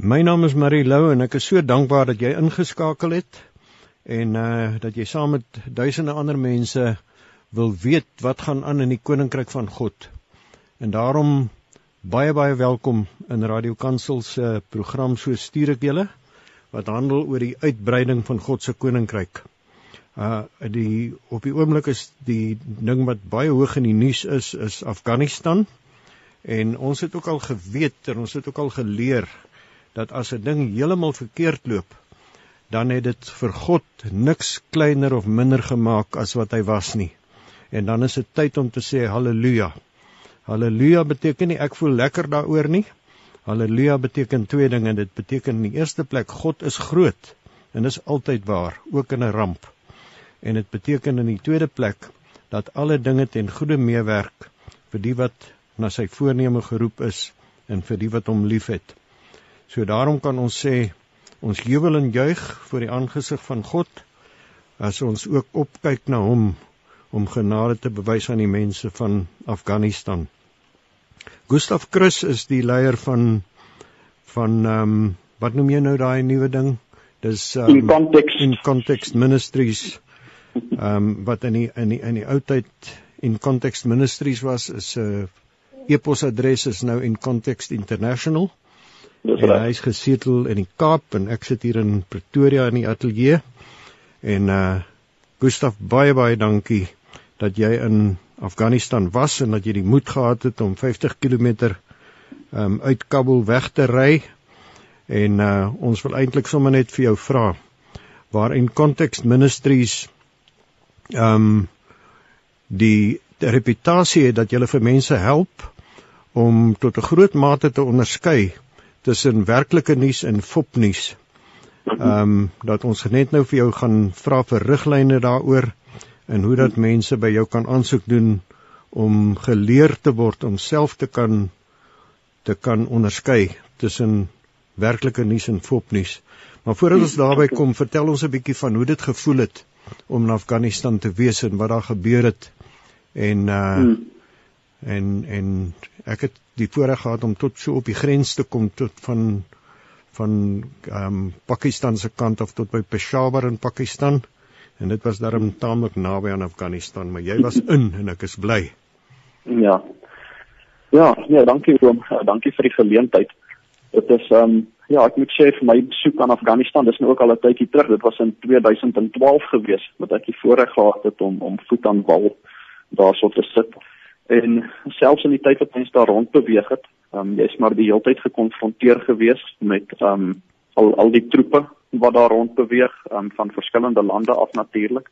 My naam is Marie Lou en ek is so dankbaar dat jy ingeskakel het en uh dat jy saam met duisende ander mense wil weet wat gaan aan in die koninkryk van God. En daarom baie baie welkom in Radio Kansel se program so stuur ek julle wat handel oor die uitbreiding van God se koninkryk. Uh die op die oomblik is die ding wat baie hoog in die nuus is is Afghanistan. En ons het ook al geweet en ons het ook al geleer dat as 'n ding heeltemal verkeerd loop, dan het dit vir God niks kleiner of minder gemaak as wat hy was nie. En dan is dit tyd om te sê haleluja. Haleluja beteken nie ek voel lekker daaroor nie. Haleluja beteken twee dinge. Dit beteken in die eerste plek God is groot en dis altyd waar, ook in 'n ramp. En dit beteken in die tweede plek dat alle dinge ten goeie meewerk vir die wat na sy voorneme geroep is en vir die wat hom liefhet. So daarom kan ons sê ons jubel en juig voor die aangesig van God as ons ook opkyk na hom om genade te bewys aan die mense van Afghanistan. Gustav Krus is die leier van van ehm um, wat noem jy nou daai nuwe ding? Dis um, in context in context ministries. Ehm um, wat in die in die in die ou tyd in context ministries was is 'n uh, e-posadres is nou in context international. Dis reg. Hy is gesetel in die Kaap en ek sit hier in Pretoria in die ateljee. En uh Gustaf baie baie dankie dat jy in Afghanistan was en dat jy die moed gehad het om 50 km um uit Kabul weg te ry. En uh ons wil eintlik sommer net vir jou vra waar in Context Ministries um die, die reputasie het dat jy vir mense help om tot 'n groot mate te onderskei tussen werklike nuus en fopnuus. Ehm um, dat ons net nou vir jou gaan vra vir riglyne daaroor en hoe dat mense by jou kan aansoek doen om geleer te word om self te kan te kan onderskei tussen werklike nuus en fopnuus. Maar voordat ons daarby kom, vertel ons 'n bietjie van hoe dit gevoel het om in Afghanistan te wees en wat daar gebeur het en uh hmm. en en ek het die voorreg gehad om tot so op die grens te kom tot van van ehm um, Pakistan se kant af tot by Peshawar in Pakistan en dit was daarom taamlik naby aan Afghanistan maar jy was in en ek is bly. Ja. Ja, nee, dankie oom. Ja, dankie vir die geleentheid. Dit is ehm um, ja, ek moet sê vir my besoek aan Afghanistan, dis nou ook al 'n tydjie terug. Dit was in 2012 gewees wat ek die voorreg gehad het om om voet aan wal daarso te sit. En selfs in die tyd wat mense daar rond beweeg het, um, jy's maar die hele tyd gekonfronteer gewees met um al al die troepe wat daar rond beweeg um, van verskillende lande af natuurlik,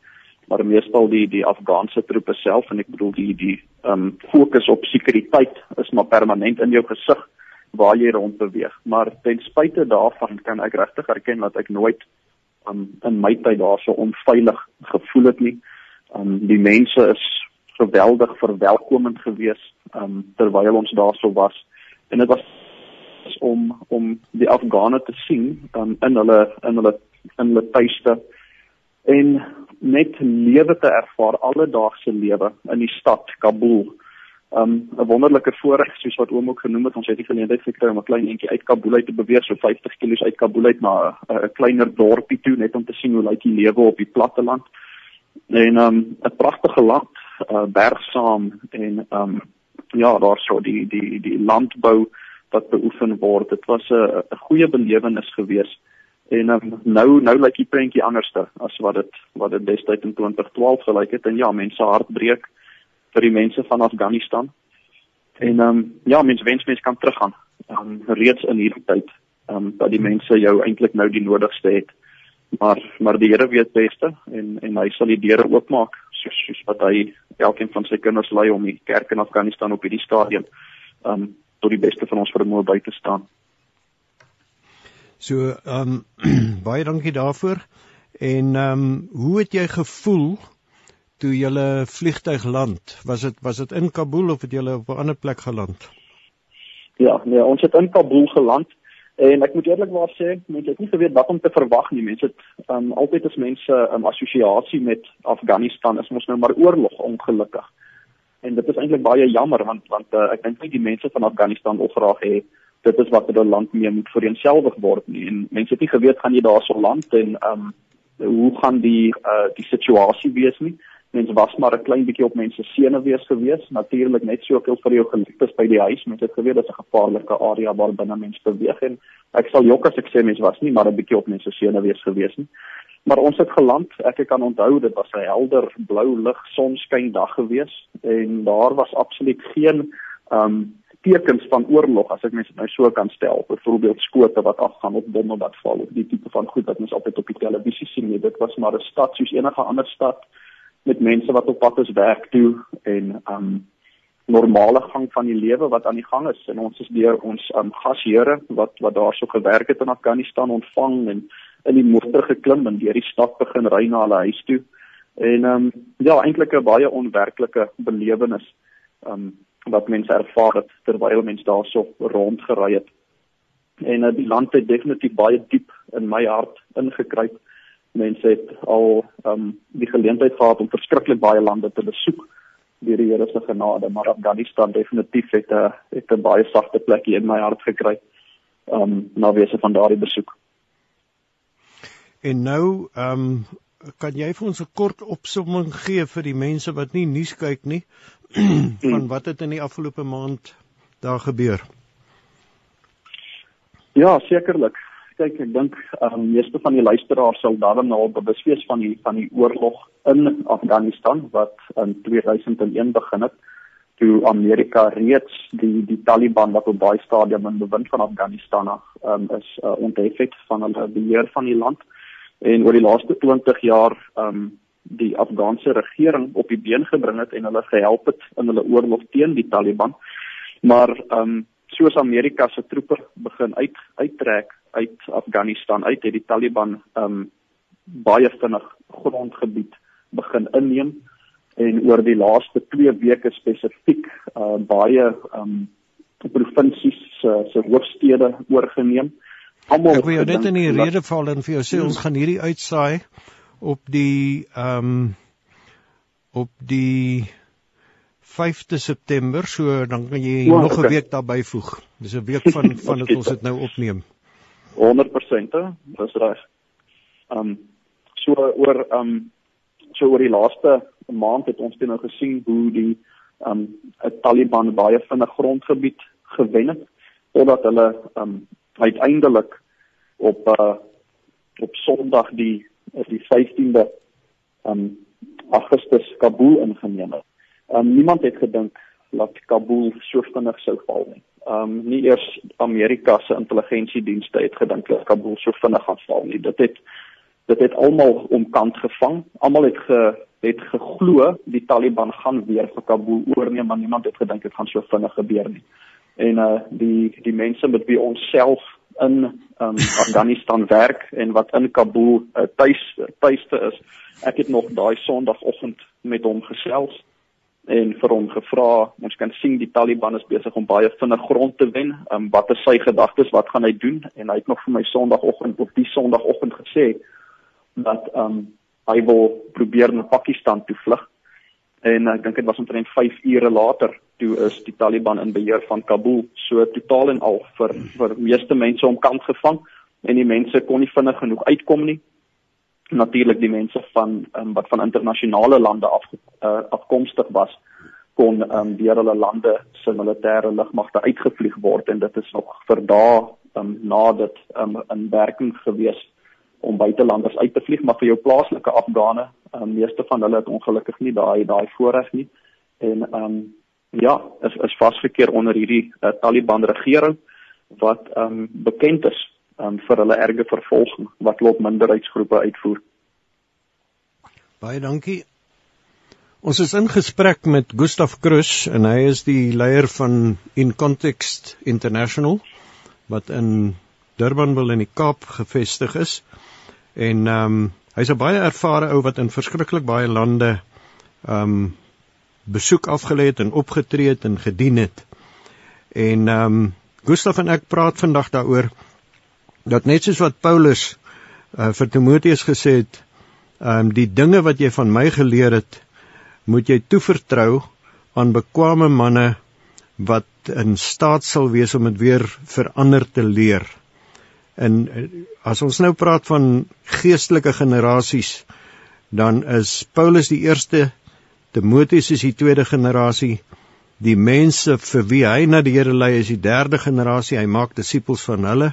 maar meestal die die Afghaanse troepe self en ek bedoel die die um fokus op sekuriteit is maar permanent in jou gesig waar jy rond beweeg. Maar ten spyte daarvan kan ek regtig erken dat ek nooit um in my tyd daar so onveilig gevoel het nie. Um die mense is geweldig verwelkomend gewees um, terwyl ons daarso was en dit was om om die Afghane te sien um, in hulle in hulle in hulle tuiste en net lewe te ervaar alledaagse lewe in die stad Kabul. um, 'n wonderlike voorreg soos wat oom ook genoem het ons het die geleentheid gekry om 'n klein entjie uit Kabul uit te beweeg so 50 km uit Kabul uit na 'n kleiner dorpie toe net om te sien hoe lyk die lewe op die platte land. En um, 'n pragtige land uh, bergsaam en um ja, daar so die die die landbou wat beoefen word. Dit was 'n 'n goeie belewenis geweest. En um, nou nou lyk die prentjie anderste as wat dit wat dit destyds in 2012 gelyk het. En ja, mense hart breek vir die mense van Afghanistan. En um ja, mense wens mense kan teruggaan. Um reeds in hierdie tyd um dat die mense jou eintlik nou die nodigste het. Maar maar die Here weet beste en en hy sal die deure oopmaak soos soos wat hy elkeen van sy kinders lei om die kerk in Afghanistan op hierdie stadium um tot die beste van ons vermoë by te staan. So um baie dankie daarvoor. En um hoe het jy gevoel toe jy vliegtuig land? Was dit was dit in Kabul of het jy op 'n ander plek geland? Ja, nee, ons het in Kabul geland. En ek moet eerlikwaar sê, mense het nie geweet wat om te verwag nie. Mense het um, altyd as mense 'n um, assosiasie met Afghanistan is mos nou maar oorlog ongelukkig. En dit is eintlik baie jammer want want uh, ek dink nie die mense van Afghanistan wil graag hê dit is wat 'n land mee moet vereenselwig word nie en mense het nie geweet gaan jy daarso land en ehm um, hoe gaan die uh die situasie wees nie mense was maar 'n klein bietjie op mense senuwees gewees natuurlik net soveel vir jou geliefdes by die huis. Mense het geweet dit is 'n gevaarlike area waar binne mense beweeg. En ek sal jok as ek sê mense was nie maar 'n bietjie op mense senuwees gewees nie. Maar ons het geland. Ek kan onthou dit was 'n helder blou lig sonskyn dag gewees en daar was absoluut geen um, tekens van oorlog as ek mens dit nou so kan stel. Byvoorbeeld skote wat afgaan op bomme wat val of die tipe van goed wat ons altyd op die televisie sien nie. Dit was maar 'n stad soos enige ander stad met mense wat op pad is werk toe en um normale gang van die lewe wat aan die gang is en ons is deur ons um gasheere wat wat daarso gewerk het in Afghanistan ontvang en in die motor geklim en deur die stad begin ry na hulle huis toe en um ja eintlik 'n baie onwerklike belewenis um wat mense ervaar het terwyl mense daarso rondgery het. En uh, die land het definitief baie diep in my hart ingekruip. Mense het al um die geleentheid gehad om verskriklik baie lande te besoek deur die Here se genade, maar Afghanistan definitief het 'n het 'n baie sagte plekie in my hart gekry. Um na wese van daardie besoek. En nou um kan jy vir ons 'n kort opsomming gee vir die mense wat nie nuus kyk nie van wat het in die afgelope maand daar gebeur? Ja, sekerlik. Kyk, ek dink ehm um, meeste van die luisteraars sal daarom nou bewus wees van die van die oorlog in Afghanistan wat in 2001 begin het toe Amerika reeds die die Taliban wat op daai stadium in bewind van Afghanistan ehm um, is uh, onthef het van hulle beheer van die land en oor die laaste 20 jaar ehm um, die Afghaanse regering op die been gebring het en hulle gehelp het in hulle oorlog teen die Taliban. Maar ehm um, soos Amerika se troepe begin uit uittrek uit Afghanistan uit het die Taliban um, baie vinnig grondgebied begin inneem en oor die laaste 2 weke spesifiek uh, baie um, provinsies se se hoofstede oorgeneem. Almal Ek wil jou net in die rede val en vir jou sê ons gaan hierdie uitsaai op die ehm um, op die 5de September, so dan kan jy oh, nog 'n okay. week daarbey voeg. Dis 'n week van van dit ons dit nou opneem. 100% hè, dis reg. Ehm um, so oor ehm um, so oor die laaste maand het ons dit nou gesien hoe die ehm um, Taliban baie vinnig grondgebied gewen het totdat hulle ehm um, uiteindelik op uh, op Sondag die die 15de um Augustus Kabul ingeneem het. Um niemand het gedink dat Kabul so vinnig sou val nie. Um nie eers Amerika se intelligensiedienste het gedink dat Kabul so vinnig gaan val nie. Dit het dit het almal omkant gevang. Almal het ge het geglo die Taliban gaan weer vir Kabul oorneem, maar niemand het gedink dit gaan so vinnig gebeur nie. En uh die die mense met wie ons self in um, Afghanistan werk en wat in Kabul uh, tuis tuiste is. Ek het nog daai Sondagoggend met hom gesels en vir hom gevra, ons kan sien die Taliban is besig om baie vinnig grond te wen. Um, wat is sy gedagtes? Wat gaan hy doen? En hy het nog vir my Sondagoggend op die Sondagoggend gesê dat um, hy wil probeer na Pakistan toe vlug en ek dink dit was omtrent 5 ure later toe is die Taliban in beheer van Kabul so totaal en al vir vir meeste mense omkant gevang en die mense kon nie vinnig genoeg uitkom nie natuurlik die mense van um, wat van internasionale lande af uh, afkomstig was kon um, deur hulle lande se militêre lugmagte uitgevlieg word en dit is nog vir dae um, na dit um, in werking gewees om buitelanders uit te vlieg. Maar vir jou plaaslike afgane um, meeste van hulle het ongelukkig nie daai daai voorreg nie. En um, ja is is vasgekeer onder hierdie uh, Taliban regering wat um, bekend is um, vir hulle erge vervolging wat op minderheidsgroepe uitvoer baie dankie Ons is in gesprek met Gustaf Krus en hy is die leier van In Context International wat in Durban wil in die Kaap gevestig is. En ehm um, hy's 'n baie ervare ou wat in verskriklik baie lande ehm um, besoek afgelê het en opgetree het en gedien het. En ehm um, Gustaf en ek praat vandag daaroor dat net soos wat Paulus uh, vir Timoteus gesê het, ehm um, die dinge wat jy van my geleer het, moet jy toevertrou aan bekwame manne wat in staat sal wees om dit weer verander te leer. En eh, as ons nou praat van geestelike generasies, dan is Paulus die eerste, Timoteus is die tweede generasie, die mense vir wie hy na die Here lei is die derde generasie, hy maak disippels van hulle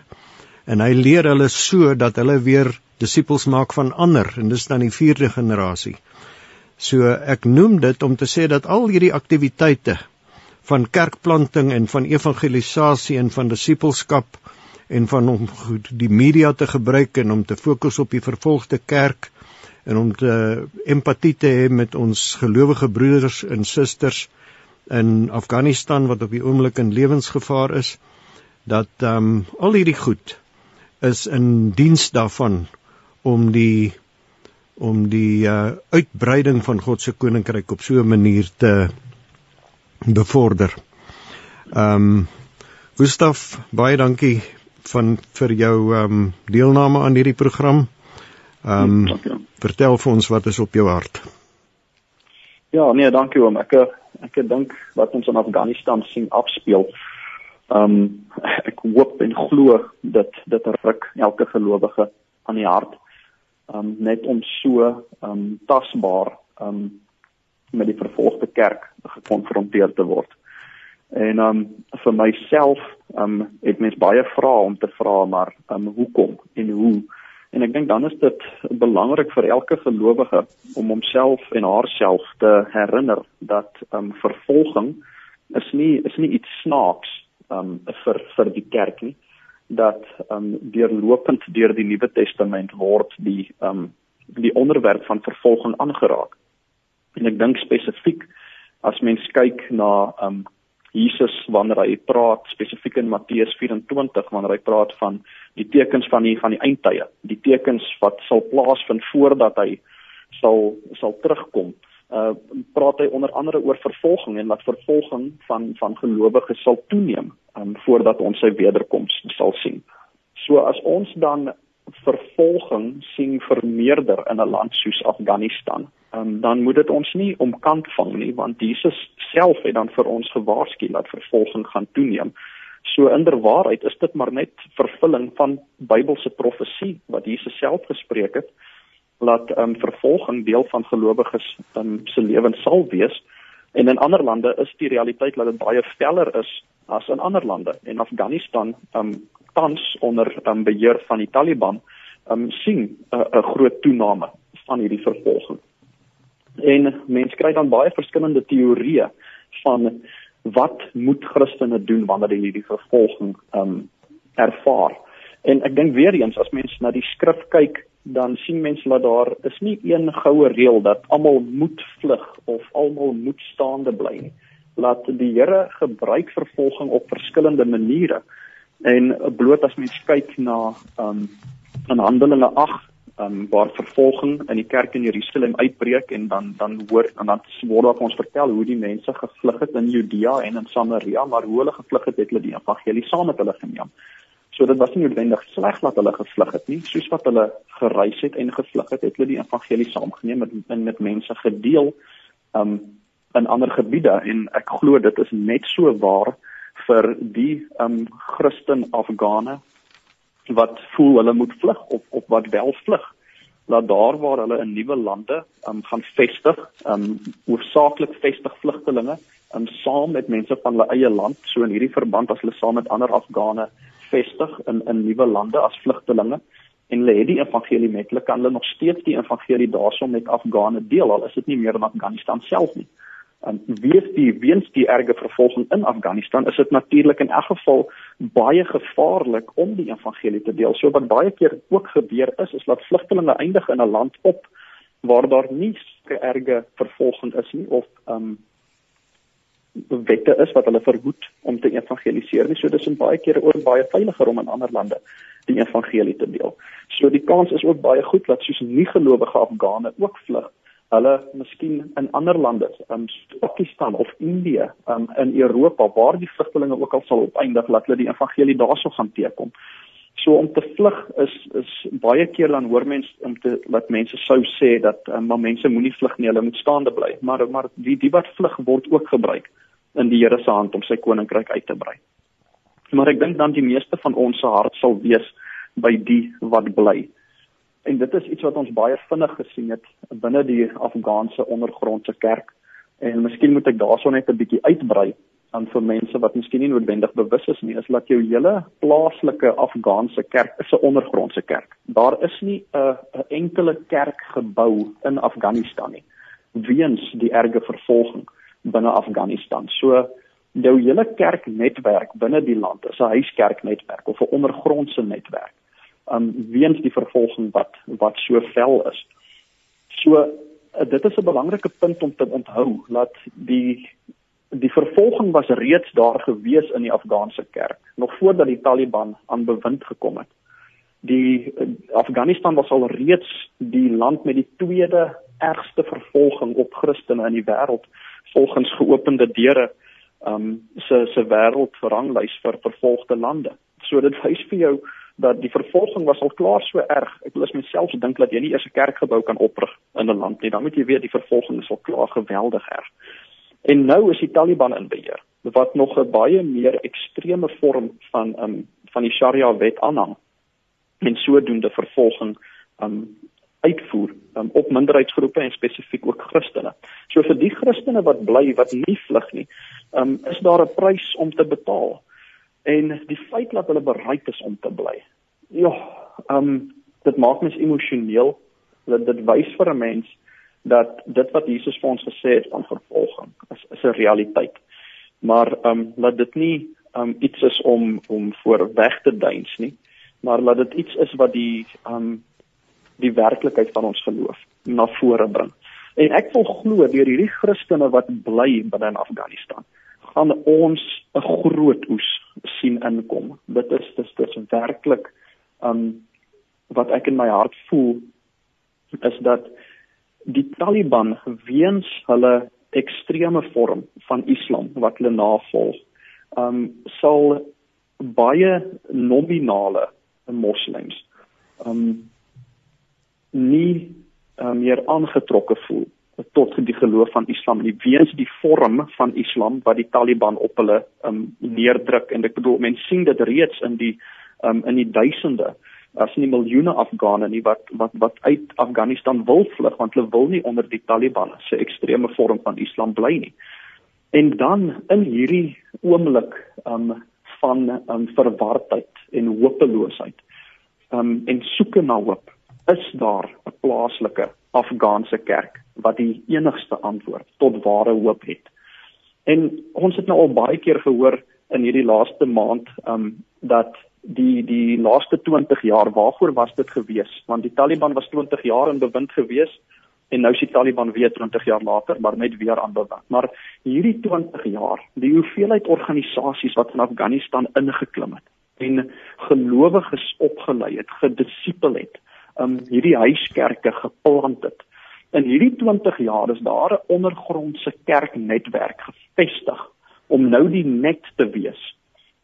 en hy leer hulle so dat hulle weer disippels maak van ander en dis dan die vierde generasie. So ek noem dit om te sê dat al hierdie aktiwiteite van kerkplanting en van evangelisasie en van disippelskap en van om die media te gebruik en om te fokus op die vervolgde kerk en om te empatie te hê met ons gelowige broeders en susters in Afghanistan wat op die oomblik in lewensgevaar is dat ehm um, al hierdie goed is in diens daarvan om die om die uh, uitbreiding van God se koninkryk op so 'n manier te bevorder. Ehm um, Gustaf, baie dankie van vir jou ehm um, deelname aan hierdie program. Ehm um, vertel vir ons wat is op jou hart. Ja, nee, dankie oom. Ek ek dink wat ons in Afghanistan sien afspeel. Um, ek hoop en glo dat dit ruk elke gelowige aan die hart. Um, net om so um, tasbaar um, met die vervolgde kerk gekonfronteer te word. En um, vir myself um, het mens baie vrae om te vra maar um, hoekom en hoe En ek dink dan is dit belangrik vir elke gelowige om homself en haarself te herinner dat um, vervolging is nie is nie iets snaaks um, vir vir die kerk nie dat um, deurlopend deur die Nuwe Testament word die um, die onderwerp van vervolging aangeraak. En ek dink spesifiek as mens kyk na um, Jesus wanneer hy praat spesifiek in Matteus 24 wanneer hy praat van die tekens van die van die eindtye, die tekens wat sal plaasvind voordat hy sal sal terugkom. Uh praat hy onder andere oor vervolging en dat vervolging van van gelowiges sal toeneem um, voordat ons sy wederkoms sal sien. So as ons dan vervolging sien vermeerder in 'n land soos Afghanistan, um, dan moet dit ons nie omkant vang nie want Jesus self het dan vir ons gewaarsku dat vervolging gaan toeneem. So inderwaarheid is dit maar net vervulling van Bybelse profesie wat Jesus self gespreek het dat um, vervolging deel van gelowiges um, se lewens sal wees. En in ander lande is die realiteit dat dit baie veller is as in ander lande. En Afghanistan um, tans onder um, beheer van die Taliban um, sien 'n uh, groot toename van hierdie vervolging. En mense kry dan baie verskillende teorieë van wat moet Christene doen wanneer hulle hierdie vervolging um ervaar. En ek dink weer eens as mense na die skrif kyk, dan sien mense dat daar is nie een goue reël dat almal moet vlug of almal moet staande bly nie. Laat die Here gebruik vervolging op verskillende maniere. En bloot as mens kyk na um in Handelinge um, waar vervolging in die kerk in Jerusalem uitbreek en dan dan hoor en dan word daar ons vertel hoe die mense gevlug het in Judea en in Samaria, maar hoe hulle gevlug het, het hulle die evangelie saam met hulle geneem. So dit was nie noodwendig sleg dat hulle gevlug het nie, soos wat hulle gereis het en gevlug het, het hulle die evangelie saamgeneem met met, met mense gedeel um in ander gebiede. En ek glo dit is net so waar vir die um Christen Afghane wat voel hulle moet vlug of of wat wel vlug laat daar waar hulle in nuwe lande um, gaan vestig um hoofsaaklik vestig vlugtelinge um saam met mense van hulle eie land. So in hierdie verband as hulle saam met ander afgane vestig in in nuwe lande as vlugtelinge en hulle het die evangelie met hulle kan hulle nog steeds die evangelie daarso met afgane deel al is dit nie meer in Afghanistan self nie um, wees die weens die erge vervolging in Afghanistan is dit natuurlik in elk geval baie gevaarlik om die evangelie te deel. So wat baie keer ook gebeur is is dat vlugtelinge eindig in 'n land op waar daar nie erge vervolging is nie of um wette is wat hulle verhoed om te evangeliseer nie. So dis in baie kere ook baie veiliger om in ander lande die evangelie te deel. So die kans is ook baie goed dat soos nie gelowige Afghane ook vlug hulle miskien in ander lande, um Pakistan of Indië, um in Europa waar die vlugtelinge ook al sal opeindig laat hulle die evangelie daarso gaan teekom. So om te vlug is is baie keer dan hoor mense om te wat mense sou sê dat um, maar mense moenie vlug nie, hulle moet staande bly. Maar maar die die wat vlug word ook gebruik in die Here se hand om sy koninkryk uit te brei. Maar ek dink dan die meeste van ons se hart sal wees by die wat bly. En dit is iets wat ons baie vinnig gesien het binne die Afghaanse ondergrondse kerk. En miskien moet ek daarso net 'n bietjie uitbrei aan vir mense wat miskien nie noodwendig bewus is nie, is dat jou hele plaaslike Afghaanse kerk is 'n ondergrondse kerk. Daar is nie 'n 'n enkele kerk gebou in Afghanistan nie weens die erge vervolging binne Afghanistan. So jou hele kerknetwerk binne die land is 'n huiskerknetwerk of 'n ondergrondse netwerk. Um weens die vervolging wat wat so vel is. So dit is 'n belangrike punt om te onthou dat die die vervolging was reeds daar gewees in die Afghaanse kerk nog voordat die Taliban aan bewind gekom het. Die Afghanistan was al reeds die land met die tweede ergste vervolging op Christene in die wêreld volgens geopende deure um se se wêreldranglys vir vervolgde lande. So dit wys vir jou dat die vervolging was al klaar so erg. Ek wil myself dink dat jy nie eers 'n kerkgebou kan oprig in 'n land nie. Dan moet jy weet die vervolging is al klaar geweldig erg. En nou is die Taliban in beheer wat nog 'n baie meer ekstreme vorm van um van die Sharia wet aanhang. En sodoende vervolging um uitvoer um, op minderheidsgroepe en spesifiek ook Christene. So vir die Christene wat bly wat nie vlug nie, um, is daar 'n prys om te betaal. En die feit dat hulle bereid is om te bly. Ja, ehm um, dit maak mens emosioneel. Dat dit wys vir 'n mens dat dit wat Jesus vir ons gesê het van vervolging is is 'n realiteit. Maar ehm um, laat dit nie ehm um, iets is om om voor weg te duins nie, maar laat dit iets is wat die ehm um, die werklikheid van ons geloof na vore bring. En ek wil glo deur hierdie Christene wat bly binne in Afghanistan, gaan ons 'n groot oes sien inkom. Dit is dis dis werklik um wat ek in my hart voel is dat die Taliban weens hulle ekstreme vorm van Islam wat hulle navolg, um sal baie nominale moslems um nie uh, meer aangetrokke voel tot die geloof van Islam nie weens die vorm van Islam wat die Taliban op hulle um, neerdruk en ek bedoel mense sien dit reeds in die um, in die duisende as nie miljoene Afghane nie wat wat wat uit Afghanistan wil vlug want hulle wil nie onder die Taliban se ekstreme vorm van Islam bly nie. En dan in hierdie oomblik um, van um, verwardheid en hopeloosheid um, en soeke na hoop is daar 'n plaaslike Afghaanse kerk wat die enigste antwoord tot ware hoop het. En ons het nou al baie keer gehoor in hierdie laaste maand um dat die die laaste 20 jaar waarvoor was dit gewees want die Taliban was 20 jaar in bewind gewees en nou is die Taliban weer 20 jaar later maar net weer aan bewind maar hierdie 20 jaar die hoeveelheid organisasies wat in Afghanistan ingeklim het en gelowiges opgelei het gedisipel het um hierdie huiskerke geplant het. In hierdie 20 jaar is daar 'n ondergrondse kerknetwerk gevestig om nou die net te wees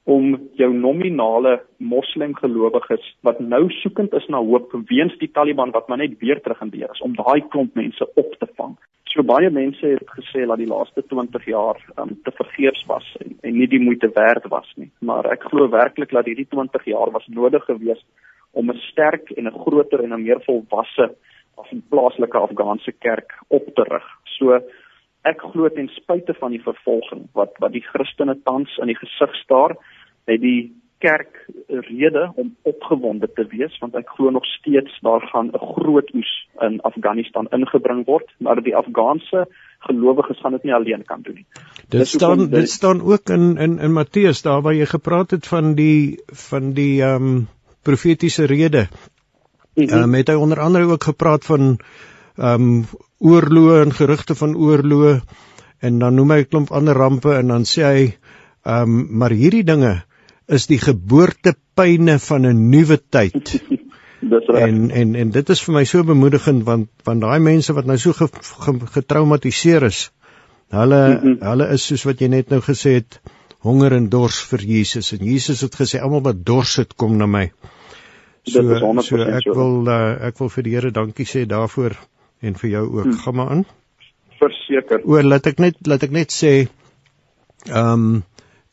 om jou nominale moslemgelowiges wat nou soekend is na hoop weens die Taliban wat maar net weer terug in beheer is om daai klomp mense op te vang. So baie mense het gesê dat die laaste 20 jaar um, te vergeefs was en, en nie die moeite werd was nie, maar ek glo werklik dat hierdie 20 jaar was nodig geweest om 'n sterk en 'n groter en 'n meer volwasse af 'n plaaslike Afghaanse kerk op te rig. So ek glo ten spyte van die vervolging wat wat die Christene tans in die gesig staar, het die kerk rede om opgewonde te wees want ek glo nog steeds daar gaan 'n groot oes in Afghanistan ingebring word, maar die Afghaanse gelowiges gaan dit nie alleen kan doen nie. Dit staan dit staan ook in in in Matteus daar waar jy gepraat het van die van die ehm um profetiese rede. Ehm mm um, het hy onder andere ook gepraat van ehm um, oorloë en gerugte van oorloë en dan noem hy 'n klomp ander rampe en dan sê hy ehm um, maar hierdie dinge is die geboortepyne van 'n nuwe tyd. Dis reg. En en en dit is vir my so bemoedigend want want daai mense wat nou so ge, ge, getraumatiseer is, hulle mm -hmm. hulle is soos wat jy net nou gesê het, honger en dors vir Jesus en Jesus het gesê almal wat dors het kom na my. So, so ek wil uh, ek wil vir die Here dankie sê daarvoor en vir jou ook. Hmm. Gaan maar aan. Verseker. O, laat ek net laat ek net sê Ehm um,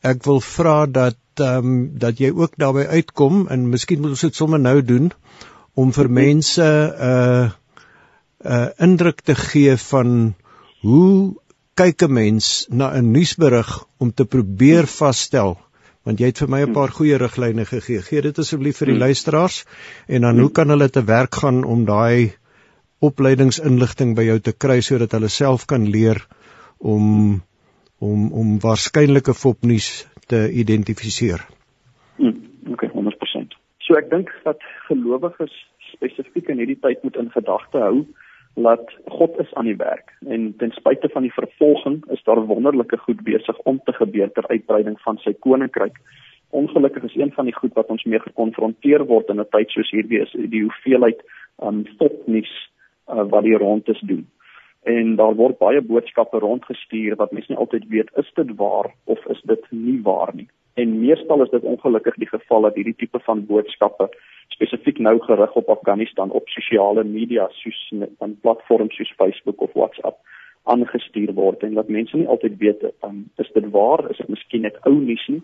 ek wil vra dat ehm um, dat jy ook daarbey uitkom en miskien moet ons dit sommer nou doen om vir mense 'n uh, 'n uh, indruk te gee van hoe kyk 'n mens na 'n nuusberig om te probeer vasstel want jy het vir my 'n paar goeie riglyne gegee. Gee dit asseblief vir die luisteraars en dan hoe kan hulle te werk gaan om daai opleidingsinligting by jou te kry sodat hulle self kan leer om om om waarskynlike fopnuus te identifiseer. Hmm, okay, 100%. So ek dink dat gelowiges spesifiek in hierdie tyd moet in gedagte hou dat God is aan die werk en ten spyte van die vervolging is daar wonderlike goed besig om te gebeur ter uitbreiding van sy koninkryk. Ongelukkig is een van die goed wat ons mee gekonfronteer word in 'n tyd soos hierdie is die hoeveelheid um fopnuus uh, wat die rondes doen en daar word baie boodskappe rondgestuur wat mense nie altyd weet is dit waar of is dit nie waar nie. En meestal is dit ongelukkig die geval dat hierdie tipe van boodskappe spesifiek nou gerig op Afghanistan op sosiale media soos op platforms soos Facebook of WhatsApp aangestuur word en dat mense nie altyd weet um, is dit waar is dit miskien net ou nuus nie?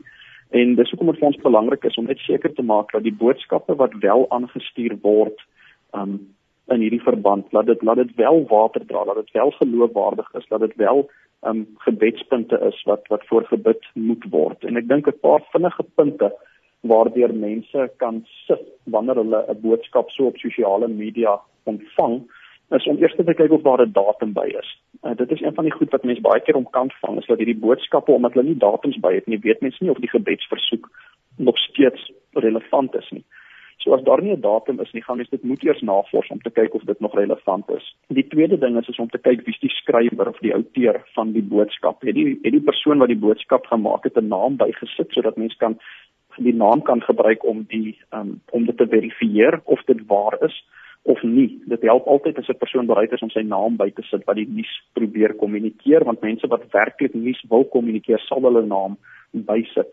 En dis hoekom dit vir ons belangrik is om net seker te maak dat die boodskappe wat wel aangestuur word um, in hierdie verband laat dit laat dit wel water dra dat dit wel geloofwaardig is dat dit wel um gebedspunte is wat wat voorgebid moet word. En ek dink 'n paar vinnige punte waardeur mense kan sit wanneer hulle 'n boodskap so op sosiale media ontvang is om eers te kyk of daar 'n datum by is. Uh, dit is een van die goed wat mense baie keer omkant vang is dat hierdie boodskappe omdat hulle nie datums by het nie, weet mense nie of die gebedsversoek nog steeds relevant is nie. So as daar nie 'n datum is nie, gaan mens dit moet eers navors om te kyk of dit nog relevant is. Die tweede ding is is om te kyk wie die skrywer of die outeur van die boodskap. Het die het die persoon wat die boodskap gemaak het 'n naam bygesit sodat mens kan die naam kan gebruik om die um, om dit te verifieer of dit waar is of nie. Dit help altyd as 'n persoon bereid is om sy naam by te sit wat die nuus probeer kommunikeer want mense wat werklik nuus wil kommunikeer sal hulle naam bysit.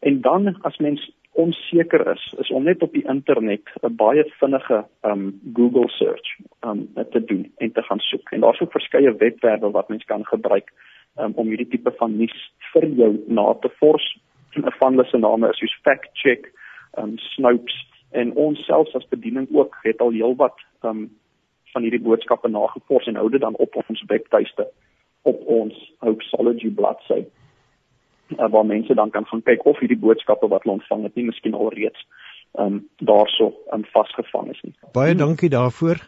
En dan as mens onseker is, is om net op die internet 'n baie vinnige um Google search um te doen en te gaan soek. En daar's ook verskeie webwerwe wat mens kan gebruik um, om hierdie tipe van nuus vir jou na te vors. Van hulle se name is soos Fact Check, um Snopes en ons selfs as bediening ook het al heelwat um van hierdie boodskappe nagevors en hou dit dan op ons webtuiste op ons Hoaxology bladsy uh, waar mense dan kan gaan kyk of hierdie boodskappe wat hulle ontvang het nie miskien al reeds ehm um, daarso in vasgevang is nie. Baie dankie daarvoor.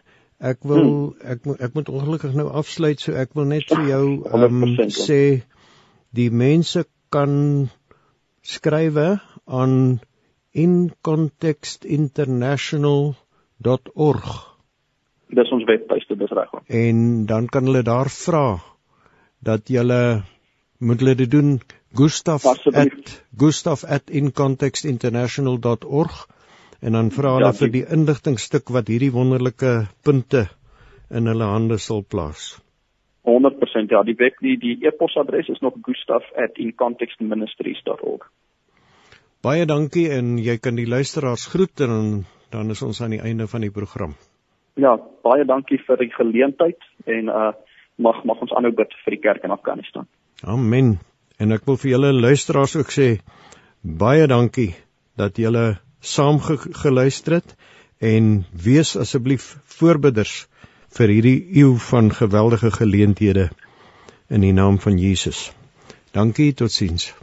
Ek wil hmm. ek moet ek moet ongelukkig nou afsluit so ek wil net vir jou um, sê die mense kan skrywe aan incontextinternational.org. Dis ons webtuiste dis reg. En dan kan hulle daar vra dat jy moet hulle dit doen Gustaf at Gustaf at incontextinternational.org en dan vra hulle ja, vir die inligtingstuk wat hierdie wonderlike punte in hulle hande sal plaas. 100% ja, die web die die e-posadres is nog gustaf@incontextministries.org. Baie dankie en jy kan die luisteraars groet en dan is ons aan die einde van die program. Ja, baie dankie vir die geleentheid en uh mag mag ons aanhou bid vir die kerk in Afghanistan. Amen. En ek wil vir julle luisteraars ook sê baie dankie dat julle saam geluister het en wees asseblief voorbidders vir hierdie eeu van geweldige geleenthede in die naam van Jesus. Dankie, totsiens.